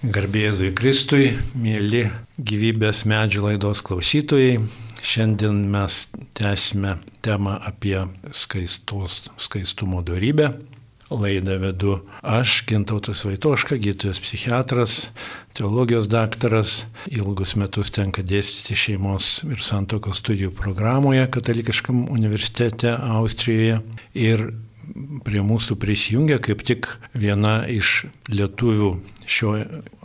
Garbėzui Kristui, mėly gyvybės medžių laidos klausytojai, šiandien mes tęsime temą apie skaistos, skaistumo darybę. Laidą vedu aš, Gintautas Vaitoška, gydytojas psichiatras, teologijos daktaras, ilgus metus tenka dėstyti šeimos ir santokos studijų programoje Katalikiškam universitete Austrijoje. Ir prie mūsų prisijungia kaip tik viena iš lietuvių šio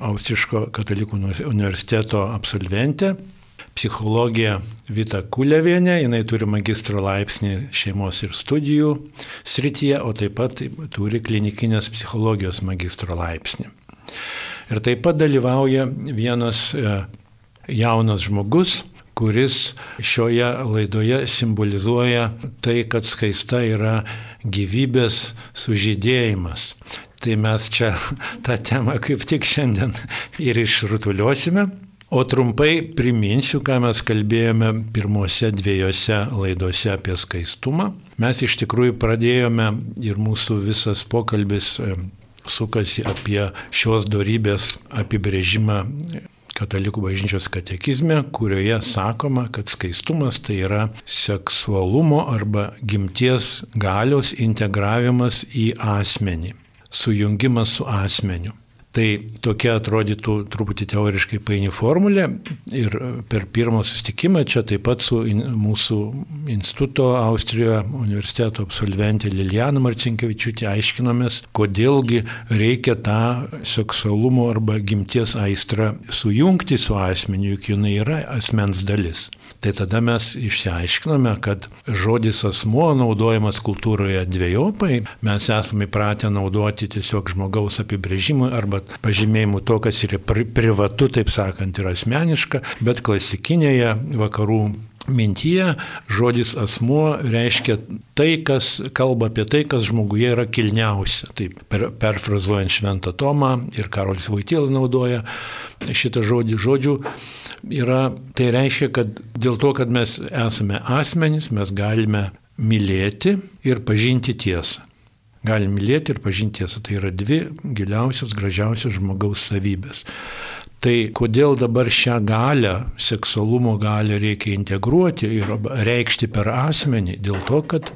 Austriško katalikų universiteto absolventė, psichologija Vita Kulevienė, jinai turi magistro laipsnį šeimos ir studijų srityje, o taip pat turi klinikinės psichologijos magistro laipsnį. Ir taip pat dalyvauja vienas e, jaunas žmogus, kuris šioje laidoje simbolizuoja tai, kad skaista yra gyvybės sužydėjimas. Tai mes čia tą temą kaip tik šiandien ir išrutuliuosime. O trumpai priminsiu, ką mes kalbėjome pirmose dviejose laidose apie skaistumą. Mes iš tikrųjų pradėjome ir mūsų visas pokalbis sukasi apie šios darybės apibrėžimą katalikų bažnyčios katekizme, kurioje sakoma, kad skaistumas tai yra seksualumo arba gimties galios integravimas į asmenį, sujungimas su asmeniu. Tai tokia atrodytų truputį teoriškai paini formulė ir per pirmą susitikimą čia taip pat su in, mūsų instituto Austrijoje universiteto absolventė Lilijana Marcinkievičiūtė aiškinomės, kodėlgi reikia tą seksualumo arba gimties aistrą sujungti su asmeniu, juk jinai yra asmens dalis. Tai tada mes išsiaiškinome, kad žodis asmuo naudojamas kultūroje dviejopai, mes esame įpratę naudoti tiesiog žmogaus apibrėžimui arba pažymėjimų to, kas yra pri privatu, taip sakant, yra asmeniška, bet klasikinėje vakarų mintyje žodis asmuo reiškia tai, kas kalba apie tai, kas žmoguje yra kilniausia. Taip, per, perfrazuojant Šventą Tomą ir Karolis Vaitėlą naudoja šitą žodį. Žodžių yra, tai reiškia, kad dėl to, kad mes esame asmenys, mes galime mylėti ir pažinti tiesą. Galim mylėti ir pažinti tiesą. Tai yra dvi giliausios, gražiausios žmogaus savybės. Tai kodėl dabar šią galę, seksualumo galę reikia integruoti ir reikšti per asmenį? Dėl to, kad,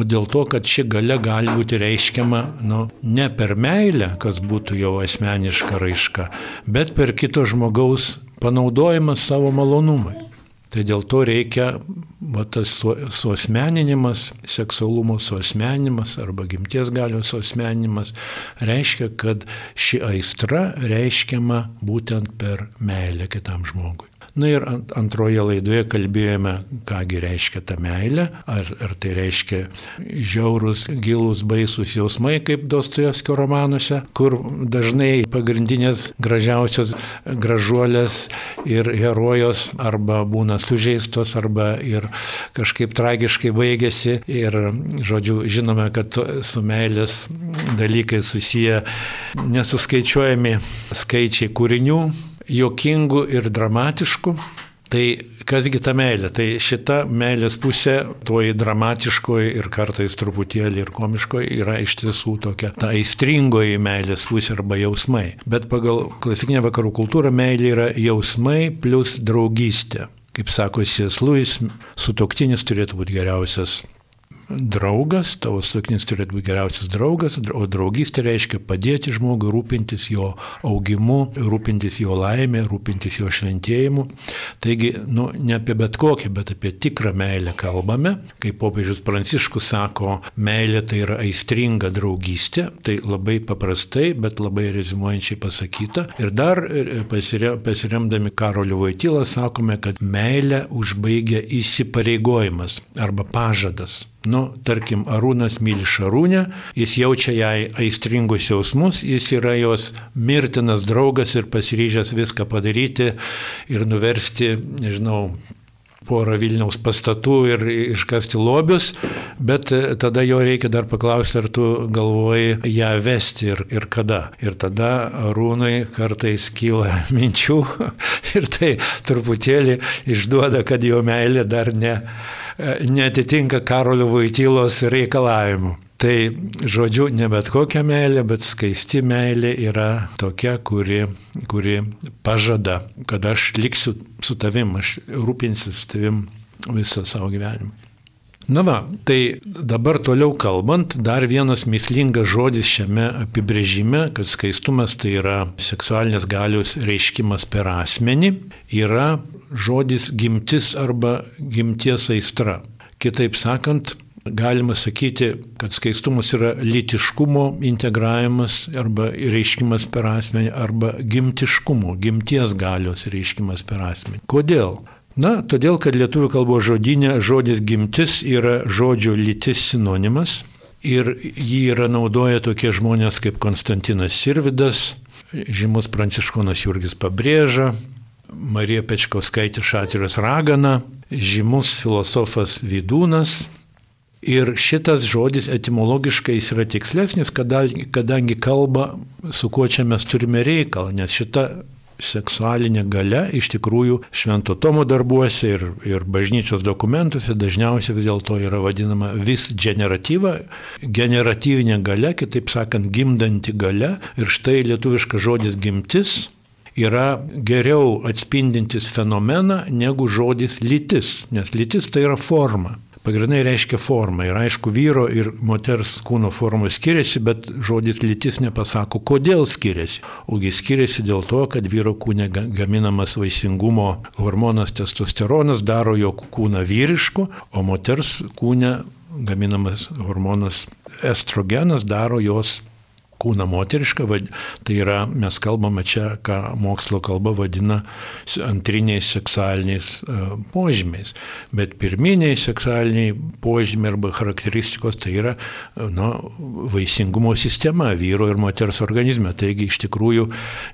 o dėl to, kad ši gale gali būti reiškiama nu, ne per meilę, kas būtų jau asmeniška raiška, bet per kito žmogaus panaudojimą savo malonumui. Tai dėl to reikia va, tas su, suosmeninimas, seksualumo suosmeninimas arba gimties galios suosmeninimas reiškia, kad ši aistra reiškiama būtent per meilę kitam žmogui. Na ir antroje laidoje kalbėjome, kągi reiškia ta meilė, ar, ar tai reiškia žiaurus, gilus, baisus jausmai, kaip Dostojevskio romanuose, kur dažnai pagrindinės gražiausios gražuolės ir herojos arba būna sužeistos, arba ir kažkaip tragiškai baigėsi. Ir, žodžiu, žinome, kad su meilės dalykai susiję nesuskaičiuojami skaičiai kūrinių jokingų ir dramatiškų. Tai kasgi ta meilė? Tai šita meilės pusė, toji dramatiškoji ir kartais truputėlį ir komiškoji, yra iš tiesų tokia ta aistringoji meilės pusė arba jausmai. Bet pagal klasikinę vakarų kultūrą meilė yra jausmai plus draugystė. Kaip sako Sies Luis, sutoktinis turėtų būti geriausias draugas, tavo sutuoktinis turėtų būti geriausias draugas, o draugystė reiškia padėti žmogui, rūpintis jo augimu, rūpintis jo laimė, rūpintis jo šventėjimu. Taigi, nu, ne apie bet kokį, bet apie tikrą meilę kalbame. Kaip popiežius Pranciškus sako, meilė tai yra aistringa draugystė, tai labai paprastai, bet labai rezimuojančiai pasakyta. Ir dar pasiremdami Karoliu Vaitylą sakome, kad meilę užbaigia įsipareigojimas arba pažadas. Nu, tarkim, Arūnas myli Šarūnę, jis jaučia jai aistringus jausmus, jis yra jos mirtinas draugas ir pasiryžęs viską padaryti ir nuversti, nežinau, porą Vilniaus pastatų ir iškasti lobius, bet tada jo reikia dar paklausti, ar tu galvoji ją vesti ir, ir kada. Ir tada rūnai kartais kyla minčių ir tai truputėlį išduoda, kad jo meilė dar ne netitinka Karolio Vaitylos reikalavimų. Tai žodžiu, ne bet kokia meilė, bet skaisti meilė yra tokia, kuri, kuri pažada, kad aš liksiu su tavim, aš rūpinsiu su tavim visą savo gyvenimą. Na va, tai dabar toliau kalbant, dar vienas mislingas žodis šiame apibrėžime, kad skaistumas tai yra seksualinės galios reiškimas per asmenį, yra žodis gimtis arba gimties aistra. Kitaip sakant, galima sakyti, kad skaistumas yra litiškumo integravimas arba reiškimas per asmenį arba gimtiškumo, gimties galios reiškimas per asmenį. Kodėl? Na, todėl, kad lietuvių kalbos žodinė žodis gimtis yra žodžio lytis sinonimas ir jį yra naudoja tokie žmonės kaip Konstantinas Sirvidas, žymus pranciškonas Jurgis Pabrėža, Marija Pečkauskaitė Šatiras Ragana, žymus filosofas Vidūnas. Ir šitas žodis etimologiškai jis yra tikslesnis, kadangi, kadangi kalba, su kuo čia mes turime reikalą, nes šita seksualinė gale iš tikrųjų švento tomo darbuose ir, ir bažnyčios dokumentuose dažniausiai vis dėlto yra vadinama vis generatyva, generatyvinė gale, kitaip sakant, gimdanti gale. Ir štai lietuviškas žodis gimtis yra geriau atspindintis fenomeną negu žodis lytis, nes lytis tai yra forma pagrindai reiškia formą. Ir aišku, vyro ir moters kūno formos skiriasi, bet žodis lytis nepasako, kodėl skiriasi. Ogi skiriasi dėl to, kad vyro kūne gaminamas vaisingumo hormonas testosteronas daro jo kūną vyrišku, o moters kūne gaminamas hormonas estrogenas daro jos kūną moterišką, tai yra, mes kalbame čia, ką mokslo kalba vadina antriniais seksualiniais e, požymiais, bet pirminiai seksualiniai požymiai arba charakteristikos tai yra na, vaisingumo sistema vyro ir moters organizme. Taigi iš tikrųjų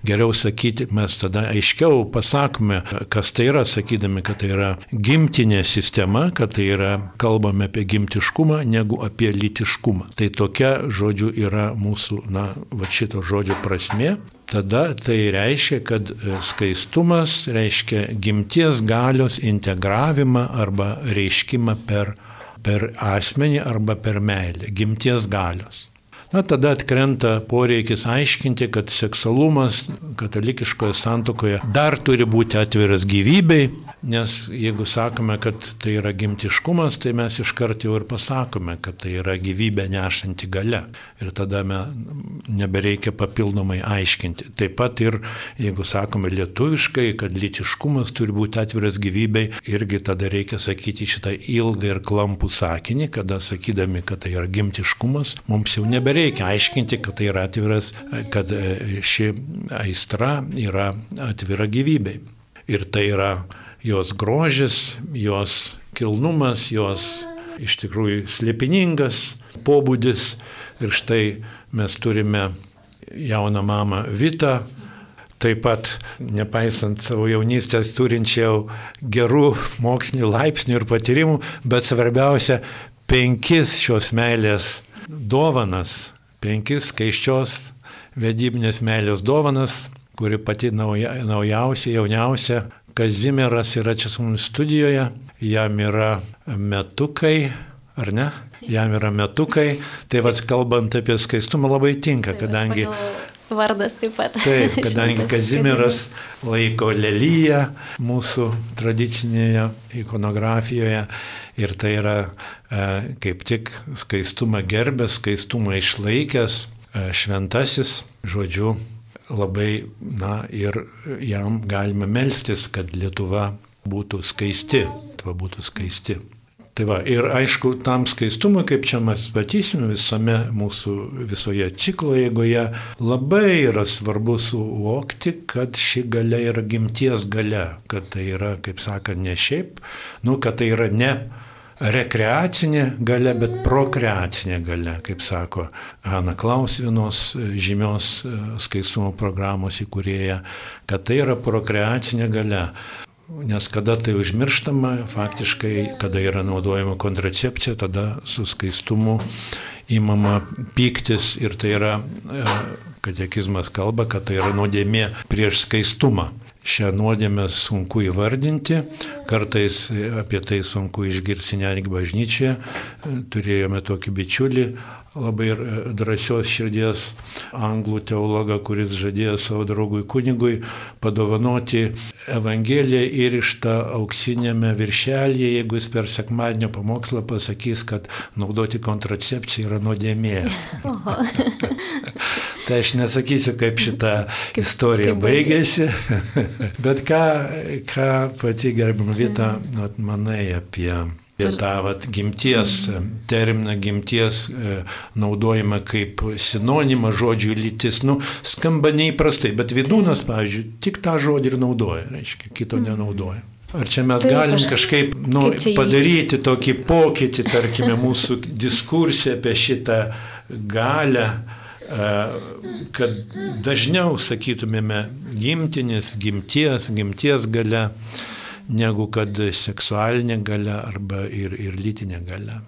geriau sakyti, mes tada aiškiau pasakome, kas tai yra, sakydami, kad tai yra gimtinė sistema, kad tai yra kalbame apie gimtiškumą negu apie litiškumą. Tai tokia, žodžiu, yra mūsų na, va šito žodžio prasme, tada tai reiškia, kad e, skaistumas reiškia gimties galios integravimą arba reiškimą per, per asmenį arba per meilę, gimties galios. Na, tada atkrenta poreikis aiškinti, kad seksualumas katalikiškoje santokoje dar turi būti atviras gyvybei, Nes jeigu sakome, kad tai yra gimtiškumas, tai mes iškart jau ir pasakome, kad tai yra gyvybę nešanti gale. Ir tada nebereikia papildomai aiškinti. Taip pat ir jeigu sakome lietuviškai, kad litiškumas turi būti atviras gyvybei, irgi tada reikia sakyti šitą ilgą ir klampų sakinį, kada sakydami, kad tai yra gimtiškumas, mums jau nebereikia aiškinti, kad tai yra atviras, kad ši aistra yra atvira gyvybei. Ir tai yra jos grožis, jos kilnumas, jos iš tikrųjų slėpiningas pobūdis. Ir štai mes turime jauną mamą Vitą, taip pat, nepaisant savo jaunystės, turinčiau gerų mokslinių laipsnių ir patyrimų, bet svarbiausia, penkis šios meilės dovanas, penkis keiščios vedybinės meilės dovanas, kuri pati nauja, naujausia, jauniausia. Kazimieras yra čia su mumis studijoje, jam yra metukai, ar ne? Jam yra metukai, tai vad kalbant apie skaistumą labai tinka, kadangi... Vardas taip pat. Taip, kadangi Kazimieras laiko lelyje mūsų tradicinėje ikonografijoje ir tai yra e, kaip tik skaistumą gerbęs, skaistumą išlaikęs e, šventasis, žodžiu, labai, na ir jam galime melstis, kad Lietuva būtų skaisti, Lietuva būtų skaisti. Tai va, ir aišku, tam skaistumui, kaip čia mes matysim visame mūsų visoje ciklo eigoje, labai yra svarbu suvokti, kad ši gale yra gimties gale, kad tai yra, kaip sakant, ne šiaip, nu, kad tai yra ne rekreacinė gale, bet prokreacinė gale, kaip sako Ana Klaus vienos žymios e, skaistumo programos įkūrėja, kad tai yra prokreacinė gale. Nes kada tai užmirštama, faktiškai, kada yra naudojama kontracepcija, tada su skaistumu įmama pyktis ir tai yra, e, katekizmas kalba, kad tai yra nuodėmė prieš skaistumą. šią nuodėmę sunku įvardinti, kartais apie tai sunku išgirsti netgi bažnyčioje. Turėjome tokį bičiulį, labai drąsios širdies anglų teologą, kuris žadėjo savo draugui kunigui padovanoti Evangeliją įrištą auksinėme viršelėje, jeigu jis per sekmadienio pamokslą pasakys, kad naudoti kontracepciją yra nuodėmė. tai aš nesakysiu, kaip šita kaip, istorija kaip baigėsi, bet ką, ką pati gerbama Vita manai apie Ir tą vat, gimties terminą, gimties e, naudojimą kaip sinonimą žodžių lytis, nu, skamba neįprastai, bet vidūnas, pavyzdžiui, tik tą žodį ir naudoja, reiškia, kito mm. nenaudoja. Ar čia mes Taip, galim kažkaip nu, padaryti tokį pokytį, tarkime, mūsų diskursė apie šitą galę, e, kad dažniau sakytumėme gimtinis, gimties, gimties gale negu kad seksualinė gale arba ir, ir lytinė gale.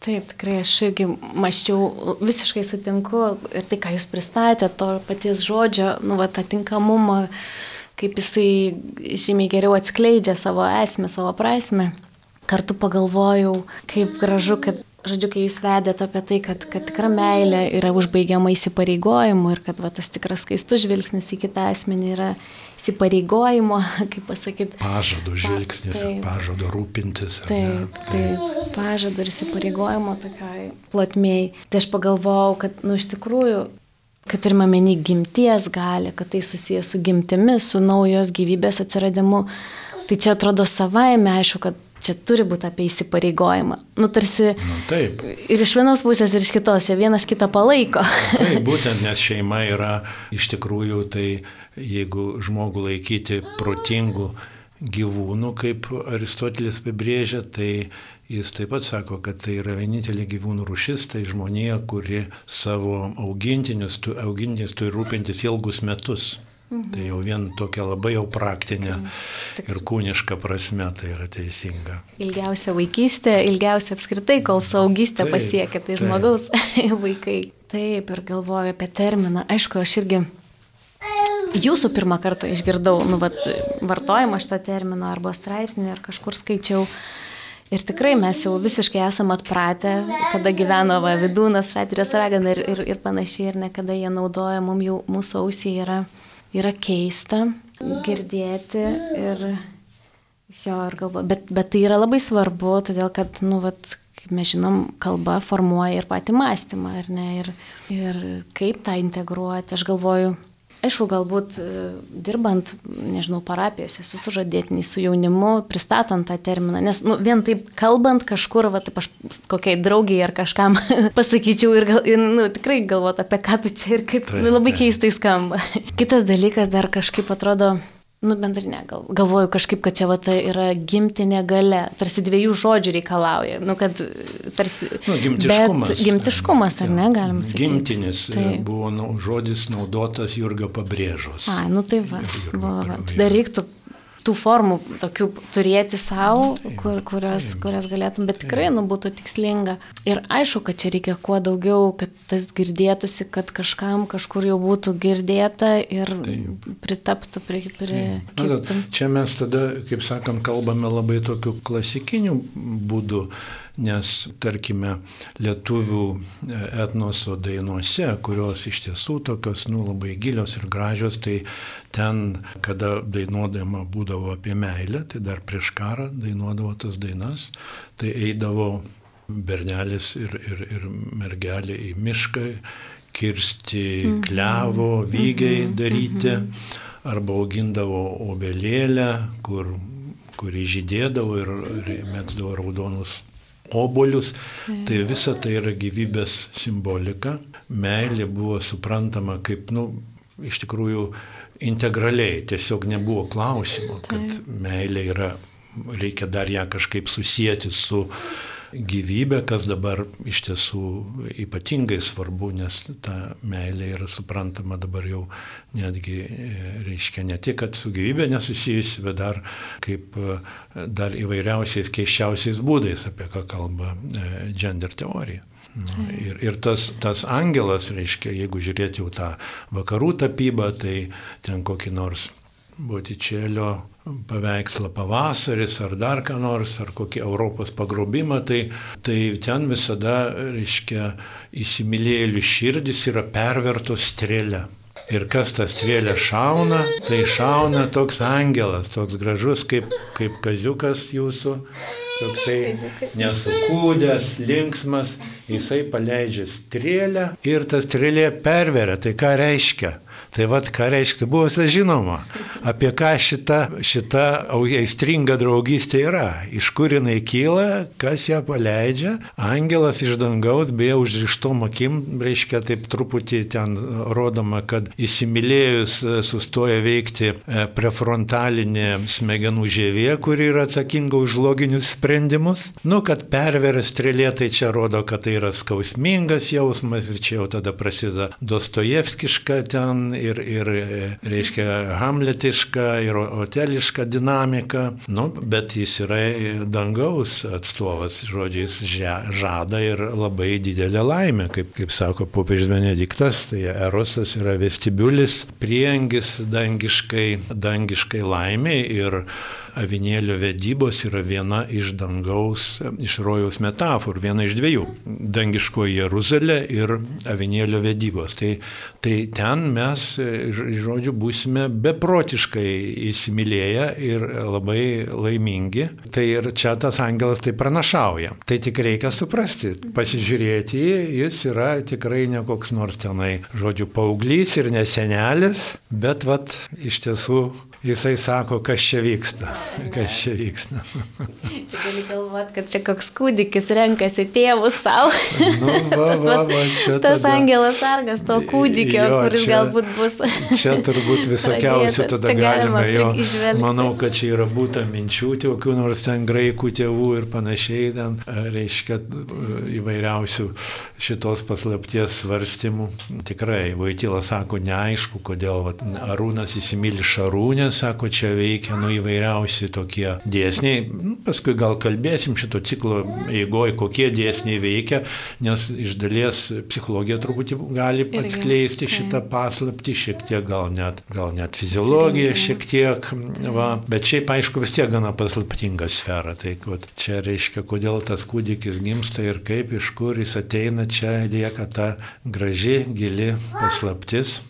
Taip, tikrai aš irgi maščiau, visiškai sutinku ir tai, ką jūs pristatėte, to paties žodžio, nu, va, tą tinkamumą, kaip jisai žymiai geriau atskleidžia savo esmę, savo prasme. Kartu pagalvojau, kaip gražu, kad Žodžiu, kai jūs vedėte apie tai, kad, kad tikra meilė yra užbaigiama įsipareigojimu ir kad va, tas tikras skaistus žvilgsnis į kitą asmenį yra įsipareigojimo, kaip pasakyti. Pažado žvilgsnis, taip, pažado rūpintis. Taip, taip, pažado ir įsipareigojimo tokioj plotmėj. Tai aš pagalvojau, kad, nu, iš tikrųjų, kad turime menį gimties galę, kad tai susijęs su gimtimis, su naujos gyvybės atsiradimu. Tai čia atrodo savaime, aišku, kad čia turi būti apie įsipareigojimą. Nu, tarsi. Nu, taip. Ir iš vienos pusės, ir iš kitos, čia vienas kitą palaiko. Taip, būtent, nes šeima yra iš tikrųjų, tai jeigu žmogų laikyti protingų gyvūnų, kaip Aristotelis apibrėžia, tai jis taip pat sako, kad tai yra vienintelė gyvūnų rušis, tai žmonija, kuri savo augintinius, augintinius turi rūpintis ilgus metus. Mhm. Tai jau vien tokia labai jau praktinė mhm. ir kūniška prasme tai yra teisinga. Ilgiausia vaikystė, ilgiausia apskritai, kol saugystė taip, pasiekia, tai taip. žmogaus vaikai. Taip, ir galvoju apie terminą. Aišku, aš irgi jūsų pirmą kartą išgirdau, nu, vat, vartojimą šito termino arba straipsnį ar kažkur skaičiau. Ir tikrai mes jau visiškai esame atpratę, kada gyveno va, vidūnas, šatirės ragana ir, ir, ir panašiai, ir nekada jie naudoja, mums jau mūsų ausiai yra yra keista girdėti ir jo, ir galvo, bet, bet tai yra labai svarbu, todėl kad, nu, vat, kaip mes žinom, kalba formuoja ir patį mąstymą, ar ne, ir, ir kaip tą integruoti, aš galvoju, Aišku, galbūt e, dirbant, nežinau, parapijose, su sužadėtiniais, su jaunimu, pristatant tą terminą, nes nu, vien taip kalbant kažkur, va, taip aš kokiai draugiai ar kažkam pasakyčiau ir, gal, ir nu, tikrai galvot apie ką tu čia ir kaip nu, labai keistai skamba. Kitas dalykas dar kažkaip atrodo, Nu, bendrai ne, gal, galvoju kažkaip, kad čia va, tai yra gimtinė gale, tarsi dviejų žodžių reikalauja. Nu, kad tarsi... Nu, gimtiškumas. Gimtiškumas, ar ne, galima sakyti. Gimtinis tai. buvo nu, žodis naudotas Jurgio pabrėžos. A, nu tai va. va, va. Dar reiktų tų formų tokių turėti savo, kur, kurias, kurias galėtum, bet tikrai nu, būtų tikslinga. Ir aišku, kad čia reikia kuo daugiau, kad tas girdėtųsi, kad kažkam kažkur jau būtų girdėta ir Taip. pritaptų prie... prie Matot, čia mes tada, kaip sakant, kalbame labai tokiu klasikiniu būdu nes tarkime lietuvių e, etnoso dainuose, kurios iš tiesų tokios nu, labai gilios ir gražios, tai ten, kada dainuodama būdavo apie meilę, tai dar prieš karą dainuodavo tas dainas, tai eidavo bernelis ir, ir, ir mergelė į mišką kirsti mhm. klevo, vygiai mhm. daryti, mhm. arba augindavo obelėlę, kur kuri žydėdavo ir, ir metdavo raudonus obolius. Tai. visa tai yra gyvybės simbolika. Meilė buvo suprantama kaip, nu, iš tikrųjų integraliai, tiesiog nebuvo klausimo, kad meilė yra, reikia dar ją kažkaip susijęti su gyvybė, kas dabar iš tiesų ypatingai svarbu, nes ta meilė yra suprantama dabar jau netgi, e, reiškia, ne tik, kad su gyvybė nesusijusi, bet dar kaip e, dar įvairiausiais keiščiausiais būdais, apie ką kalba e, gender teorija. Nu, ir, ir tas, tas angelas, reiškia, jeigu žiūrėti jau tą vakarų tapybą, tai ten kokį nors Botičėlio paveikslą pavasaris ar dar ką nors, ar kokį Europos pagrobimą, tai, tai ten visada, reiškia, įsimylėjėlių širdis yra pervertos strėlė. Ir kas tą strėlę šauna, tai šauna toks angelas, toks gražus kaip, kaip kaziukas jūsų, toksai nesukūdęs, linksmas, jisai paleidžia strėlę ir ta strėlė perveria. Tai ką reiškia? Tai vad, ką reiškia, buvo žinoma, apie ką šita, šita aistringa draugystė yra, iš kur jinai kyla, kas ją paleidžia. Angelas iš dangaus, beje, užrištom akim, reiškia taip truputį ten rodoma, kad įsimylėjus e, sustoja veikti e, prefrontalinė smegenų žievė, kuri yra atsakinga už loginius sprendimus. Nu, kad perveria strėlė, tai čia rodo, kad tai yra skausmingas jausmas ir čia jau tada prasideda Dostojevskiška ten ir, ir reiškia, hamletiška, ir oteliška dinamika, nu, bet jis yra dangaus atstovas, žodžiais žada ir labai didelė laimė, kaip, kaip sako popiežius Benediktas, tai erosas yra vestibiulis, priengis dangiškai, dangiškai laimiai ir avinėlio vedybos yra viena iš dangaus, iš rojaus metaforų, viena iš dviejų - dangiškoji Jeruzalė ir avinėlio vedybos. Tai, tai ten mes, žodžiu, būsime beprotiškai įsimylėję ir labai laimingi. Tai ir čia tas angelas tai pranašauja. Tai tik reikia suprasti, pasižiūrėti jį, jis yra tikrai ne koks nors tenai, žodžiu, paauglys ir nesenelis, bet vat iš tiesų jisai sako, kas čia vyksta. Kas čia vyksta. Čia gali galvoti, kad čia koks kūdikis renkasi tėvus savo. Nu, va, va, va, tas tada... angelas sargas to kūdikio, jo, kuris čia, galbūt bus. Čia turbūt visokiausių tada galime jo. Išvelgti. Manau, kad čia yra būta minčių, kokių nors ten graikų tėvų ir panašiai, ten reiškia įvairiausių šitos paslapties svarstymų. Tikrai, Vaitila sako, neaišku, kodėl va, Arūnas įsimylė Šarūnę sako, čia veikia nu įvairiausi tokie dėsniai. Nu, paskui gal kalbėsim šito ciklo eigoje, kokie dėsniai veikia, nes iš dalies psichologija truputį gali atskleisti šitą paslapti, šiek tiek gal net, gal net fiziologija šiek tiek, va, bet šiaip aišku vis tiek gana paslaptinga sfera. Tai vat, čia reiškia, kodėl tas kūdikis gimsta ir kaip, iš kur jis ateina, čia lieka ta graži, gili paslaptis.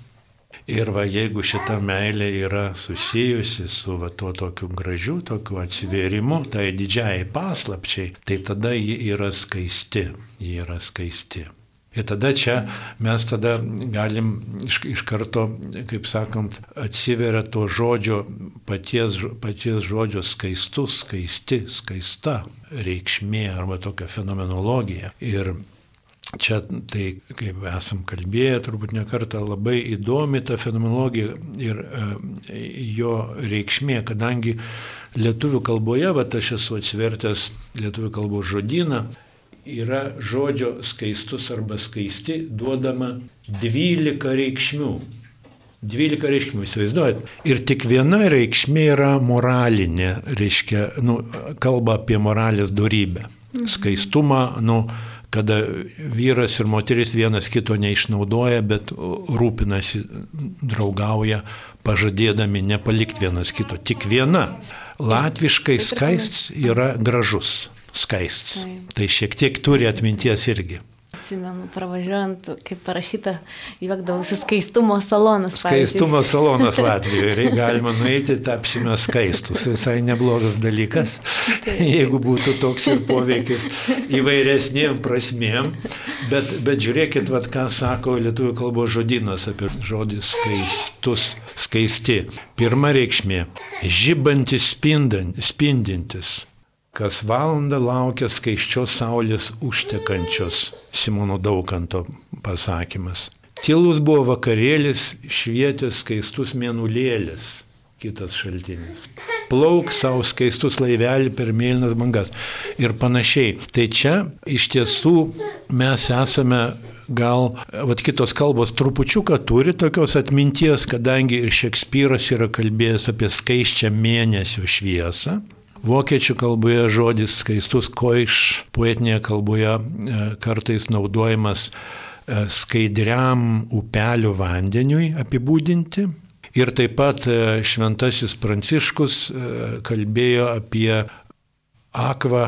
Ir va, jeigu šita meilė yra susijusi su va, tuo tokiu gražiu, tokiu atsivėrimu, tai didžiai paslapčiai, tai tada ji yra skaisti. Ji yra skaisti. Ir tada čia mes tada galim iš, iš karto, kaip sakant, atsiveria to žodžio, paties, paties žodžio skaistus, skaisti, skaista reikšmė arba tokia fenomenologija. Ir Čia tai, kaip esam kalbėję, turbūt nekarta labai įdomi ta fenomenologija ir e, jo reikšmė, kadangi lietuvių kalboje, va aš esu atsvertęs lietuvių kalbos žodyną, yra žodžio skaistus arba skaisti duodama 12 reikšmių. 12 reikšmių, įsivaizduojat. Ir tik viena reikšmė yra moralinė, reiškia, nu, kalba apie moralės darybę. Mhm. Skaistumą, nu, kada vyras ir moteris vienas kito neišnaudoja, bet rūpinasi, draugauja, pažadėdami nepalikti vienas kito. Tik viena. Latviškai skaists yra gražus. Skaists. Tai šiek tiek turi atminties irgi atsimenu, pravažiuojant, kaip parašyta, juokdavausi skaistumo salonas. Skaistumo salonas Latvijoje. Galima nueiti, tapsime skaistus. Visai neblogas dalykas, jeigu būtų toks ir poveikis įvairesniem prasmėm. Bet, bet žiūrėkit, vad, ką sako lietuvių kalbos žodynas apie žodį skaistus, skaisti. Pirma reikšmė - žibantis, spindintis kas valandą laukia skaiščios saulės užtekančios, Simono Daukanto pasakymas. Tylus buvo vakarėlis, švietė skaistus mėnulėlis, kitas šaltinis. Plauk savo skaistus laivelį per mėlynas bangas ir panašiai. Tai čia iš tiesų mes esame gal, vad kitos kalbos trupučiuką turi tokios atminties, kadangi ir Šekspyras yra kalbėjęs apie skaiščią mėnesio šviesą. Vokiečių kalboje žodis skaistus koiš, poetinėje kalboje e, kartais naudojamas e, skaidriam upelio vandeniui apibūdinti. Ir taip pat e, šventasis Pranciškus kalbėjo apie akvą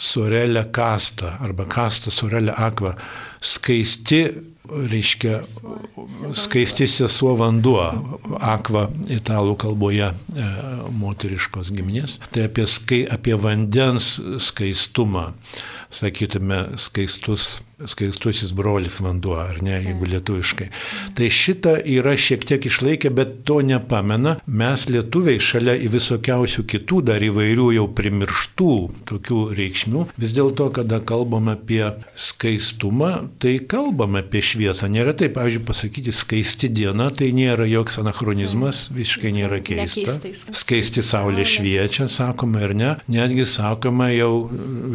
sorelę kastą arba kastą sorelę akvą. Skaisti reiškia skaisti sesuo vanduo, akva italų kalboje e, moteriškos giminės. Tai apie, skai, apie vandens skaistumą, sakytume, skaistus skaistusis brolis vanduo, ar ne, jeigu lietuviškai. Tai šitą yra šiek tiek išlaikę, bet to nepamena. Mes lietuviai šalia į visokiausių kitų dar įvairių jau primirštų tokių reikšmių, vis dėlto, kada kalbame apie skaistumą, tai kalbame apie šviesą. Nėra taip, pavyzdžiui, pasakyti skaisti diena, tai nėra joks anachronizmas, visiškai nėra keista. Skaisti saulė šviečia, sakoma ir ne. Netgi sakoma jau,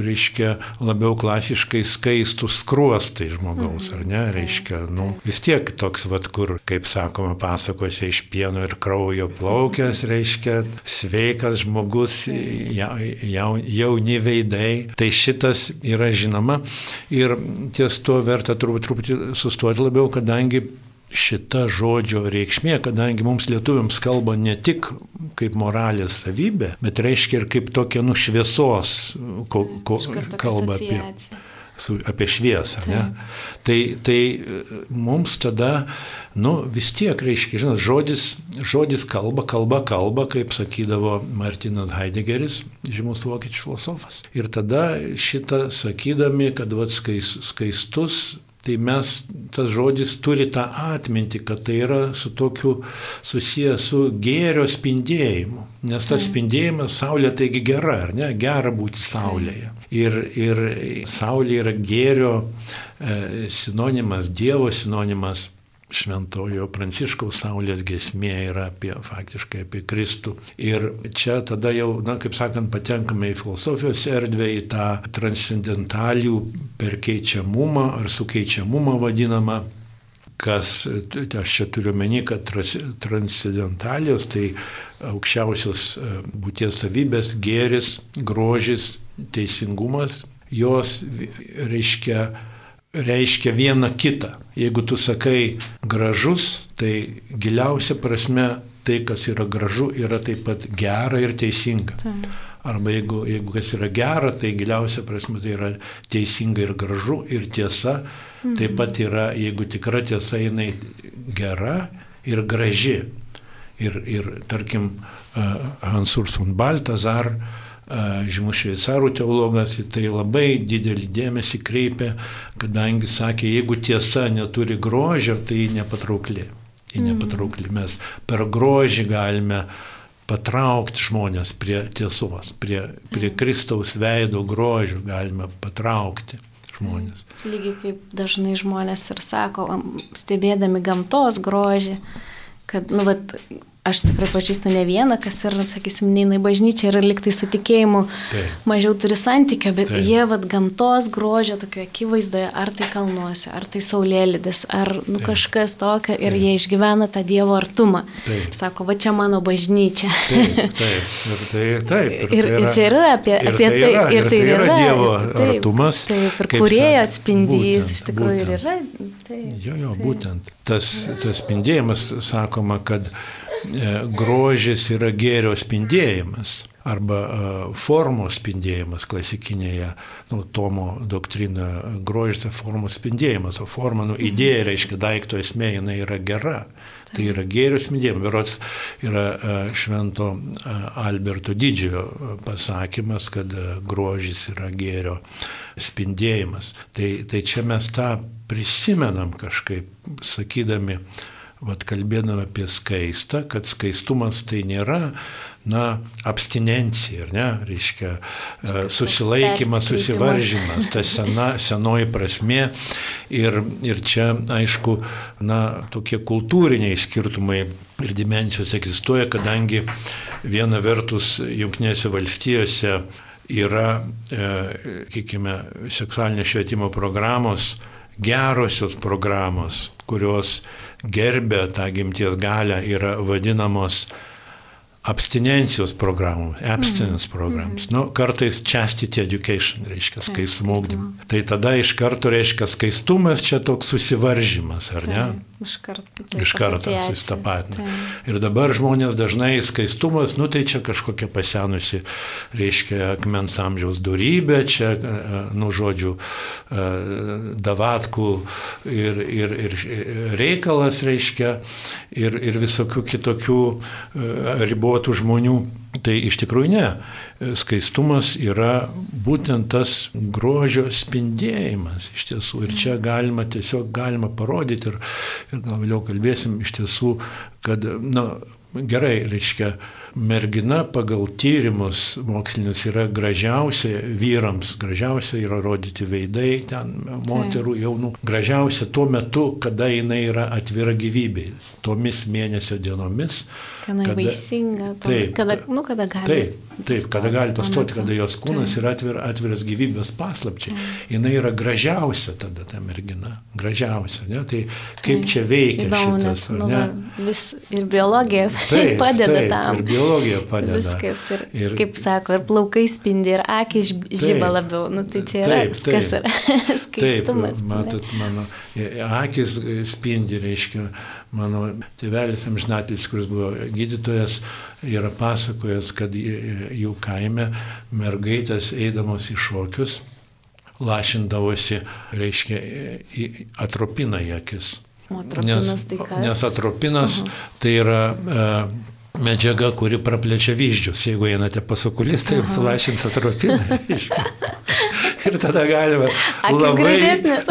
reiškia, labiau klasiškai skaistus skruostai skruostai žmogaus, ar ne, reiškia, nu, vis tiek toks, vad, kur, kaip sakoma, pasakose iš pieno ir kraujo plaukęs, reiškia, sveikas žmogus, ja, ja, jauni veidai. Tai šitas yra žinoma. Ir ties to verta turbūt truputį sustoti labiau, kadangi šita žodžio reikšmė, kadangi mums lietuviams kalba ne tik kaip moralės savybė, bet reiškia ir kaip tokia nušviesos ko, ko, kalba apie su, apie šviesą. Tai, tai e, mums tada, nu, vis tiek, reiškia, žinot, žodis, žodis kalba, kalba, kalba, kaip sakydavo Martinas Heideggeris, žymus vokiečių filosofas. Ir tada šitą sakydami, kad vat, skais, skaistus tai mes, tas žodis turi tą atmintį, kad tai yra su tokiu susijęs su gėrio spindėjimu. Nes tas spindėjimas, saulė taigi gera, ar ne? Gera būti saulėje. Ir, ir saulė yra gėrio e, sinonimas, Dievo sinonimas šventojo Pranciškaus Saulės gesmė yra apie, faktiškai apie Kristų. Ir čia tada jau, na, kaip sakant, patenkame į filosofijos erdvę, į tą transcendentalių perkeičiamumą ar sukeičiamumą vadinamą kas, aš čia turiu meni, kad transcendentalijos tai aukščiausios e, būties savybės, gėris, grožis, teisingumas, jos reiškia reiškia vieną kitą. Jeigu tu sakai gražus, tai giliausia prasme tai, kas yra gražu, yra taip pat gera ir teisinga. Taip. Arba jeigu, jeigu kas yra gera, tai giliausia prasme tai yra teisinga ir gražu ir tiesa. Mhm. Taip pat yra, jeigu tikra tiesa, jinai gera ir graži. Ir, ir tarkim, Hansurs von Baltazar, uh, žymus šveicarų teologas į tai labai didelį dėmesį kreipia, kadangi sakė, jeigu tiesa neturi grožio, tai ji nepatraukli. Ji mm. nepatraukli. Mes per grožį galime patraukti žmonės prie tiesos, prie, prie mm. Kristaus veido grožių galime patraukti žmonės. Lygiai kaip dažnai žmonės ir sako, stebėdami gamtos grožį, kad, nu, vat, aš tikrai pažįstu ne vieną, kas ir, sakysim, neina į bažnyčią ir liktai su tikėjimu Taip. mažiau turi santykio, bet Taip. jie vad gamtos grožio tokio akivaizdoje, ar tai kalnuose, ar tai saulėlydis, ar nu, Taip. kažkas tokio ir Taip. jie išgyvena tą Dievo artumą. Taip. Sako, va čia mano bažnyčia. Taip, taip, ir tai, taip. Ir, ir, tai yra, ir čia yra apie, apie tai. Yra, ir, ir tai, tai yra, yra Dievo taip, artumas. Taip, ir kurėjo atspindys, būtent, iš tikrųjų būtent. ir yra. Taip, jo, jo, taip. būtent. Tas, tas spindėjimas, sakoma, kad E, grožis yra gėrio spindėjimas arba e, formos spindėjimas klasikinėje nu, Tomo doktrina grožis yra formos spindėjimas, o forma, nu, idėja reiškia daikto esmė, jinai yra gera. Tai yra gėrio spindėjimas. Berots yra e, švento Alberto didžiojo pasakymas, kad grožis yra gėrio spindėjimas. Tai, tai čia mes tą prisimenam kažkaip, sakydami, vat kalbėdami apie skaistą, kad skaistumas tai nėra, na, abstinencija, ar ne, reiškia, e, susilaikimas, susivaržymas, ta sena, senoji prasme. Ir, ir čia, aišku, na, tokie kultūriniai skirtumai ir dimensijos egzistuoja, kadangi viena vertus Junktinėse valstijose yra, e, sakykime, seksualinio švietimo programos, gerosios programos, kurios gerbė tą gimties galę, yra vadinamos abstinencijos programų, abstinence programs. Nu, kartais chastity education reiškia skaistumo ugdymą. Tai tada iš karto reiškia skaistumas čia toks susivaržymas, ar ne? Iš karto. Iš karto susitapatina. Ir dabar žmonės dažnai skaistumas, nu tai čia kažkokia pasenusi, reiškia, akmens amžiaus durybė, čia, e, nu žodžiu, e, davatkų ir, ir, ir reikalas, reiškia, ir, ir visokių kitokių e, ribotų žmonių. Tai iš tikrųjų ne. Skaistumas yra būtent tas grožio spindėjimas iš tiesų. Ir čia galima tiesiog galima parodyti ir, ir gal vėliau kalbėsim iš tiesų, kad, na, gerai, reiškia, mergina pagal tyrimus mokslinius yra gražiausia vyrams, gražiausia yra rodyti veidai ten moterų jaunų, gražiausia tuo metu, kada jinai yra atvira gyvybei, tomis mėnesio dienomis. Kada, kada vaisinga, to, taip, kada, nu, kada gali. Taip, taip kada gali pastoti, kada jos kūnas taip. yra atvir, atviras gyvybės paslapčiai. Jis yra gražiausia tada ta mergina, gražiausia. Ne? Tai kaip taip. čia veikia Įdomu, šitas. Net, nu, vis ir biologija taip, padeda taip, tam. Ir biologija padeda. Viskas. Ir, ir kaip sako, ir plaukai spindi, ir akis žyba labiau. Nu, tai čia yra, taip, taip, kas yra skaistumas. Taip, matot, mano akis spindi, reiškia, mano tėvelis amžinatis, kuris buvo gydytojas, yra pasakojęs, kad jų kaime mergaitės eidamos į šokius lašindavosi, reiškia, atropina į akis. Nes, tai nes atropinas uh -huh. tai yra uh, medžiaga, kuri praplečia vyzdžius. Jeigu einate pas okulistą, jums sulašins atropiną. ir tada galima labai,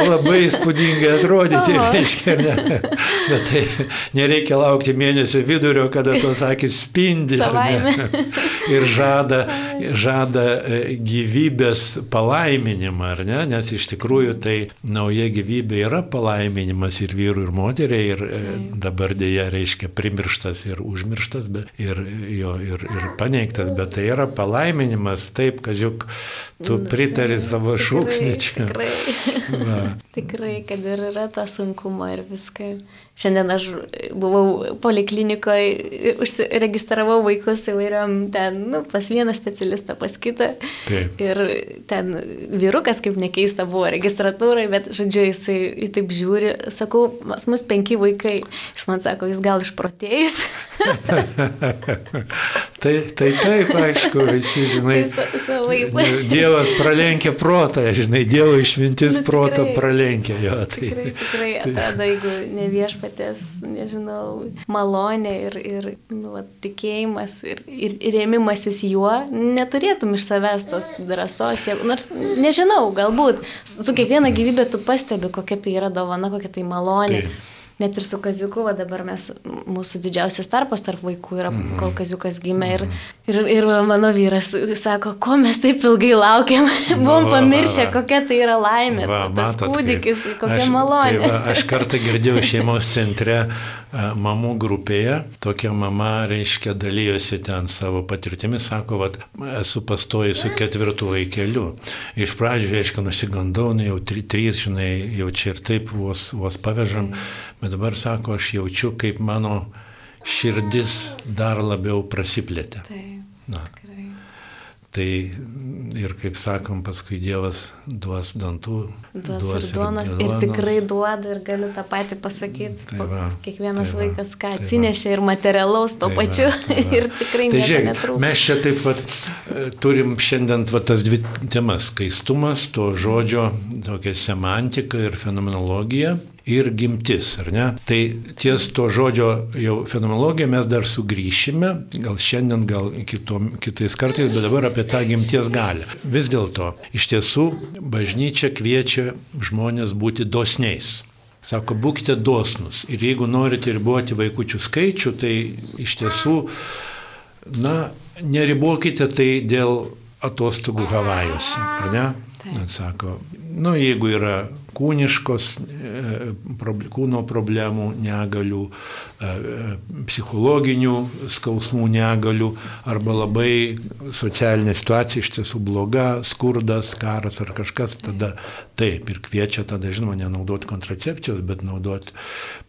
labai įspūdingai atrodyti, reiškia, ne. Bet tai nereikia laukti mėnesio vidurio, kada tos akis spindi ir žada, žada e, gyvybės palaiminimą, ar ne, nes iš tikrųjų tai nauja gyvybė yra palaiminimas ir vyrų, ir moteriai, ir e, dabar dėja reiškia primirštas ir užmirštas, ir, jo, ir, ir paneigtas, bet tai yra palaiminimas, taip, kad juk tu pritari savo šūksnį čia. Tikrai. tikrai, kad ir yra ta sunkumo ir viską. Šiandien aš buvau poliklinikoje, užsiregistravau vaikus įvairiam ten, nu, pas vieną specialistą, pas kitą. Taip. Ir ten vyrukas, kaip nekeista, buvo registratūrai, bet, žodžiu, jis taip žiūri, sakau, pas mus penki vaikai. Jis man sako, jis gal išprotėjęs. tai, tai taip, aišku, visi, žinai. Tai Dievas pralenkia protą, žinai, Dievo išmintis nu, protą pralenkia jo. Tai, tikrai, tikrai, tai. atrodo, jeigu ne viešpas viešpatės, nežinau, malonė ir, ir nu, tikėjimas ir, ir, ir rėmimasis juo, neturėtum iš savęs tos drąsos, nors nežinau, galbūt su kiekviena gyvybė tu pastebi, kokia tai yra dovana, kokia tai malonė. Tai net ir su Kaziuku, va dabar mes, mūsų didžiausias tarpas tarp vaikų yra, mm. kol Kaziukas gimė ir, ir, ir mano vyras sako, ko mes taip ilgai laukiam, buvom pamiršę, kokia tai yra laimė, va, tas matot, kūdikis, kaip, kokia aš, malonė. Tai va, aš kartą girdėjau šeimos centre mamų grupėje, tokia mama, reiškia, dalyjosi ten savo patirtimi, sako, va, esu pastojusi su ketvirtu vaikeliu. Iš pradžių, reiškia, nusigandau, nu, jau trys, žinai, jau čia ir taip vos, vos pavežam. Bet dabar sako, aš jaučiu, kaip mano širdis dar labiau prasiplėtė. Taip. Na. Tai ir kaip sakom, paskui Dievas duos dantų. Duos, duos ir duonos. Ir, ir tikrai duoda ir galiu tą patį pasakyti. Tai va, Kiekvienas tai va, vaikas ką tai atsinešė va. ir materialaus to tai pačiu. Va, tai va. ir tikrai tai žiūrėk, netrūksta. Mes čia taip pat e, turim šiandien va, tas dvi temas - skaistumas, to žodžio, tokia semantika ir fenomenologija ir gimtis, ar ne? Tai ties to žodžio jau fenomenologiją mes dar sugrįšime, gal šiandien, gal kitom, kitais kartais, bet dabar apie tą gimties galę. Vis dėlto, iš tiesų, bažnyčia kviečia žmonės būti dosniais. Sako, būkite dosnus. Ir jeigu norite riboti vaikųčių skaičių, tai iš tiesų, na, neribokite tai dėl atostogų Havajuose, ar ne? Sako, nu, jeigu yra kūniškos e, kūno problemų, negalių, e, psichologinių skausmų negalių arba labai socialinė situacija iš tiesų bloga, skurdas, karas ar kažkas, tada taip ir kviečia tada, žinoma, nenaudoti kontracepcijos, bet naudoti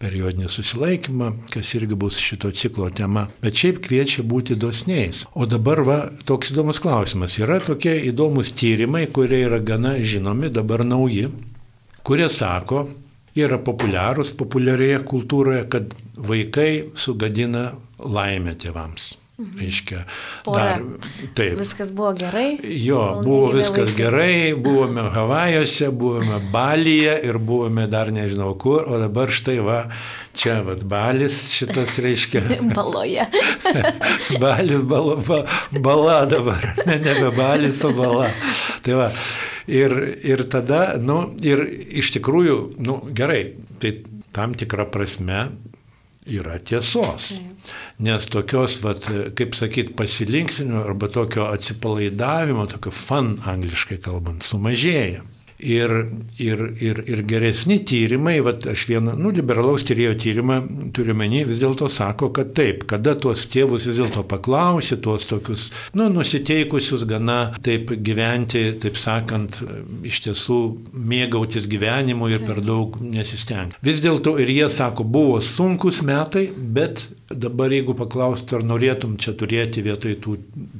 periodinį susilaikymą, kas irgi bus šito ciklo tema. Bet šiaip kviečia būti dosniais. O dabar va, toks įdomus klausimas. Yra tokie įdomus tyrimai, kurie yra gana žinomi, dabar nauji, kurie sako, yra populiarūs populiarioje kultūroje, kad vaikai sugadina laimę tėvams. Mhm. Reiškia, dar, taip. Viskas buvo gerai. Jo, buvo viskas vaikai. gerai, buvome Havajuose, buvome Balyje ir buvome dar nežinau kur, o dabar štai va, čia va, Balis šitas reiškia. Baloje. balis, bala, ba, bala dabar, ne, nebe Balis, o bala. Tai va, ir, ir tada, nu, ir iš tikrųjų, nu, gerai, tai tam tikrą prasme yra tiesos. Nes tokios, vat, kaip sakyt, pasilinksinimo arba tokio atsipalaidavimo, tokio fun angliškai kalbant, sumažėja. Ir, ir, ir, ir geresni tyrimai, vat, aš vieną, nu, liberalaus tyrėjo tyrimą turiu menį, vis dėlto sako, kad taip, kada tuos tėvus vis dėlto paklausi, tuos tokius, nu, nusiteikusius gana taip gyventi, taip sakant, iš tiesų mėgautis gyvenimu ir per daug nesistengti. Vis dėlto ir jie sako, buvo sunkus metai, bet Dabar jeigu paklaustų, ar norėtum čia turėti vietoj tų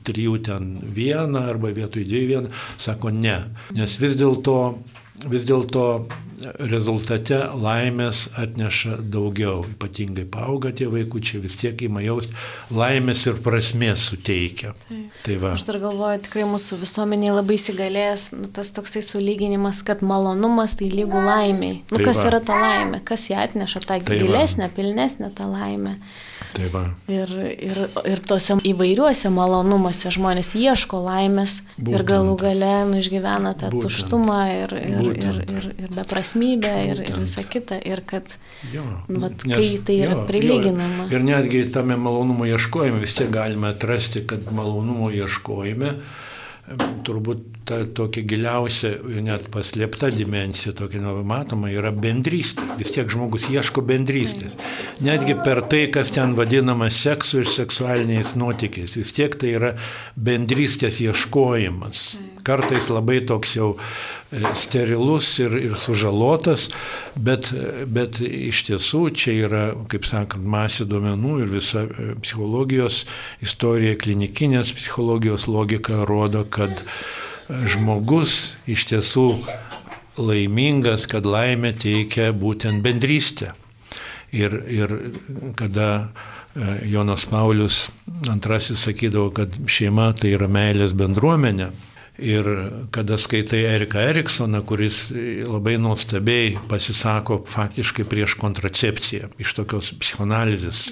trijų ten vieną arba vietoj dviejų vieną, sako ne. Nes vis dėlto vis dėlto rezultate laimės atneša daugiau, ypatingai paauga tie vaikučiai, vis tiek įma jausti laimės ir prasmės suteikia. Taip. Tai va. Aš dar galvoju, tikrai mūsų visuomeniai labai įsigalės nu, tas toksai sulyginimas, kad malonumas tai lygų laimiai. Nu, tai kas va. yra ta laimė, kas ją atneša, tą tai gilesnę, pilnesnę tą laimę. Tai va. ir, ir, ir tose įvairiuose malonumuose žmonės ieško laimės Būtent. ir galų gale nu, išgyvena tą Būtent. tuštumą ir, ir, Būtent. ir, ir, ir beprasmybę ir, ir visą kitą. Ir kad, jo, vat, nes, kai tai yra jo, prilyginama. Jo, ir netgi tame malonumo ieškojime vis tiek galime atrasti, kad malonumo ieškojime turbūt ta tokia giliausia, net paslėpta dimensija, tokia nematoma, yra bendrystė. Vis tiek žmogus ieško bendrystės. Netgi per tai, kas ten vadinama seksu ir seksualiniais nuotykiais, vis tiek tai yra bendrystės ieškojimas kartais labai toks jau sterilus ir, ir sužalotas, bet, bet iš tiesų čia yra, kaip sakant, masė duomenų ir visa e, psichologijos istorija, klinikinės psichologijos logika rodo, kad žmogus iš tiesų laimingas, kad laimė teikia būtent bendrystę. Ir, ir kada e, Jonas Paulius II sakydavo, kad šeima tai yra meilės bendruomenė, Ir kada skaitai Eriką Eriksoną, kuris labai nuostabiai pasisako faktiškai prieš kontracepciją, iš tokios psichoanalizės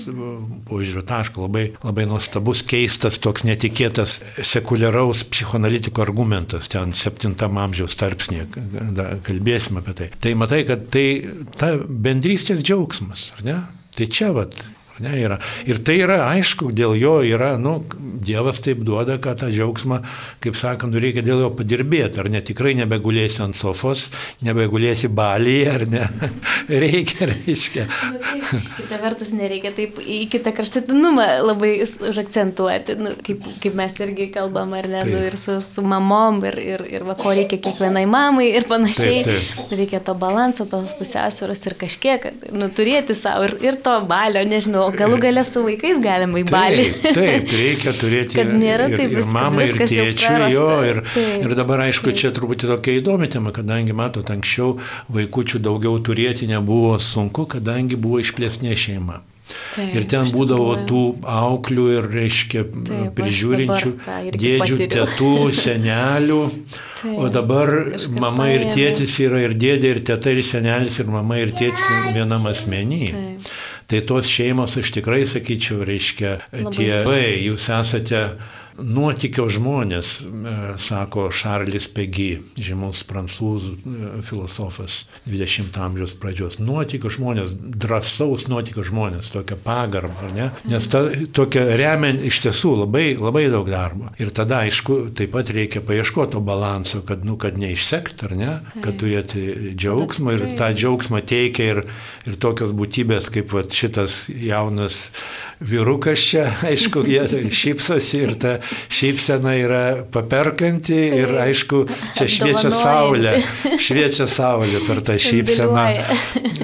požiūrio taško, labai, labai nuostabus, keistas, toks netikėtas sekuliaraus psichoanalitiko argumentas, ten 7 amžiaus tarpsnėje, kalbėsime apie tai. Tai matai, kad tai ta bendrystės džiaugsmas, ar ne? Tai čia vat Ne, yra. Ir tai yra aišku, dėl jo yra, nu, Dievas taip duoda, kad tą džiaugsmą, kaip sakant, nu, reikia dėl jo padirbėti. Ar ne tikrai nebegulėsi ant sofos, nebegulėsi balyje, ar ne? reikia, reiškia. Nu, tai, kita vertus, nereikia taip į kitą kraštutinumą labai užakcentuoti, nu, kaip, kaip mes irgi kalbam, ar ne, nu, ir su, su mamom, ir, ir, ir va, ko reikia kiekvienai mamai ir panašiai. Taip, taip. Reikia to balanso, tos pusiausvėros ir kažkiek, nu, turėti savo ir, ir to balio, nežinau, galų galę su vaikais galima į balį. Taip, taip reikia turėti kad nėra taip ir, ir mamai, ir tėčiui, jo, ir, taip, ir dabar aišku, taip. čia truputį tokia įdomi tema, kadangi, matot, anksčiau vaikučių daugiau turėti nebuvo sunku, kadangi buvo išplėsnė šeima. Taip, ir ten būdavo tų auklių ir, reiškia, Taip, prižiūrinčių dėdžių, tėtų, senelių. Taip, o dabar mama ir tėtis yra ir dėdė, ir tėta, ir senelis, ir mama, ir tėtis vienam asmenį. Tai tos šeimos, aš tikrai sakyčiau, reiškia, tie jūs esate nuotikio žmonės, e, sako Šarlis Pegi, žymus prancūzų e, filosofas 20-ojo amžiaus pradžios. Nuotikio žmonės, drąsaus nuotikio žmonės, tokia pagarba, ar ne? Nes ta, tokia remia iš tiesų labai, labai daug darbo. Ir tada, aišku, taip pat reikia paieškoti to balanso, kad, nu, kad neišsekt, ar ne? Kad turėti džiaugsmą ir tą džiaugsmą teikia ir, ir tokios būtybės kaip va, šitas jaunas vyrukas čia, aišku, jie šypsosi ir ta šypsena yra paperkanti ir aišku, čia šviečia saulė, šviečia saulė per tą šypseną,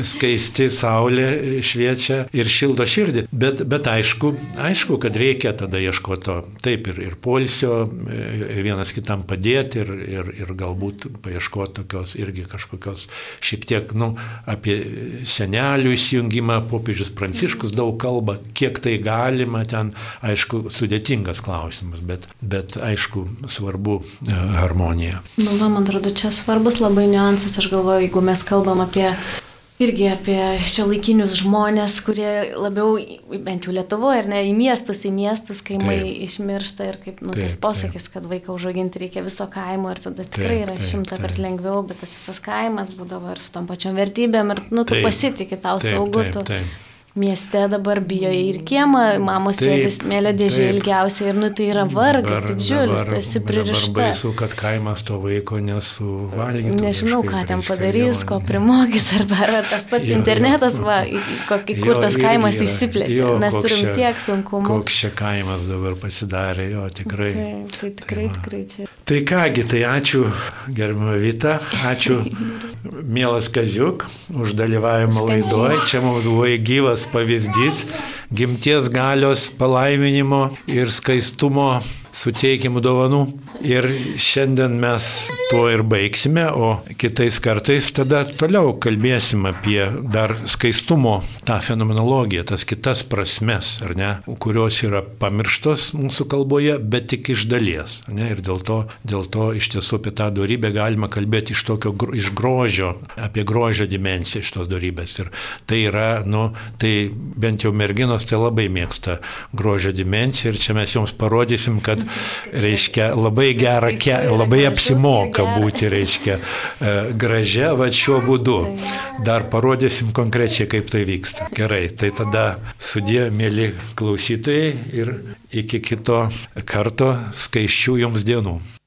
skaisti saulė šviečia ir šildo širdį. Bet, bet aišku, aišku, kad reikia tada ieškoti to, taip ir, ir polsio, e, vienas kitam padėti ir, ir, ir galbūt paieškoti tokios irgi kažkokios šiek tiek, nu, apie senelių įsijungimą, popiežius Pranciškus daug kalba, kiek tai galima, ten, aišku, sudėtingas klausimas, bet, bet aišku, svarbu e, harmonija. Nu, va, man atrodo, čia svarbus labai niuansas, aš galvoju, jeigu mes kalbam apie irgi apie šiuolaikinius žmonės, kurie labiau, bent jau Lietuvoje, ar ne, į miestus, į miestus kaimai taip. išmiršta ir kaip nu, taip, tas posakis, taip. kad vaiką užauginti reikia viso kaimo ir tada tikrai taip, yra šimta kart lengviau, bet tas visas kaimas būdavo ir su tom pačiom vertybėm ir nu, tu taip, pasitikė tau saugu. Taip, taip, taip mieste dabar bijo ir kiemą, mamos sėdis smėlio dėžė ilgiausiai ir nu tai yra vargas dabar, didžiulis, tu esi pririšta. Baisu, kad kaimas to vaiko nesuvalgytų. Nežinau, ką ten padarys, ko primokys, arba ar tas pats jo, internetas, jo, va, kokį, kur jo, tas kaimas yra, išsiplečia. Jo, Mes turim čia, tiek sunkumų. Koks čia kaimas dabar pasidarė, jo tikrai. Taip, tai tikrai, tai, tikrai čia. Tai kągi, tai ačiū gerbimo Vita, ačiū mielas Kaziuk už dalyvavimą laidoje. Čia mums buvo gyvas pavyzdys gimties galios palaiminimo ir skaistumo suteikimų dovanų. Ir šiandien mes tuo ir baigsime, o kitais kartais tada toliau kalbėsim apie dar skaistumo tą fenomenologiją, tas kitas prasmes, ar ne, kurios yra pamirštos mūsų kalboje, bet tik iš dalies. Ne, ir dėl to, dėl to iš tiesų apie tą darybę galima kalbėti iš tokio, iš grožio, apie grožio dimensiją iš tos darybės. Ir tai yra, nu, tai bent jau merginos tai labai mėgsta grožio dimensiją ir čia mes jums parodysim, kad, reiškia, labai labai gerą, ke, labai apsimoka būti, reiškia, e, gražia, va šiuo būdu. Dar parodysim konkrečiai, kaip tai vyksta. Gerai, tai tada sudė, mėly klausytojai, ir iki kito karto skaiščių jums dienų.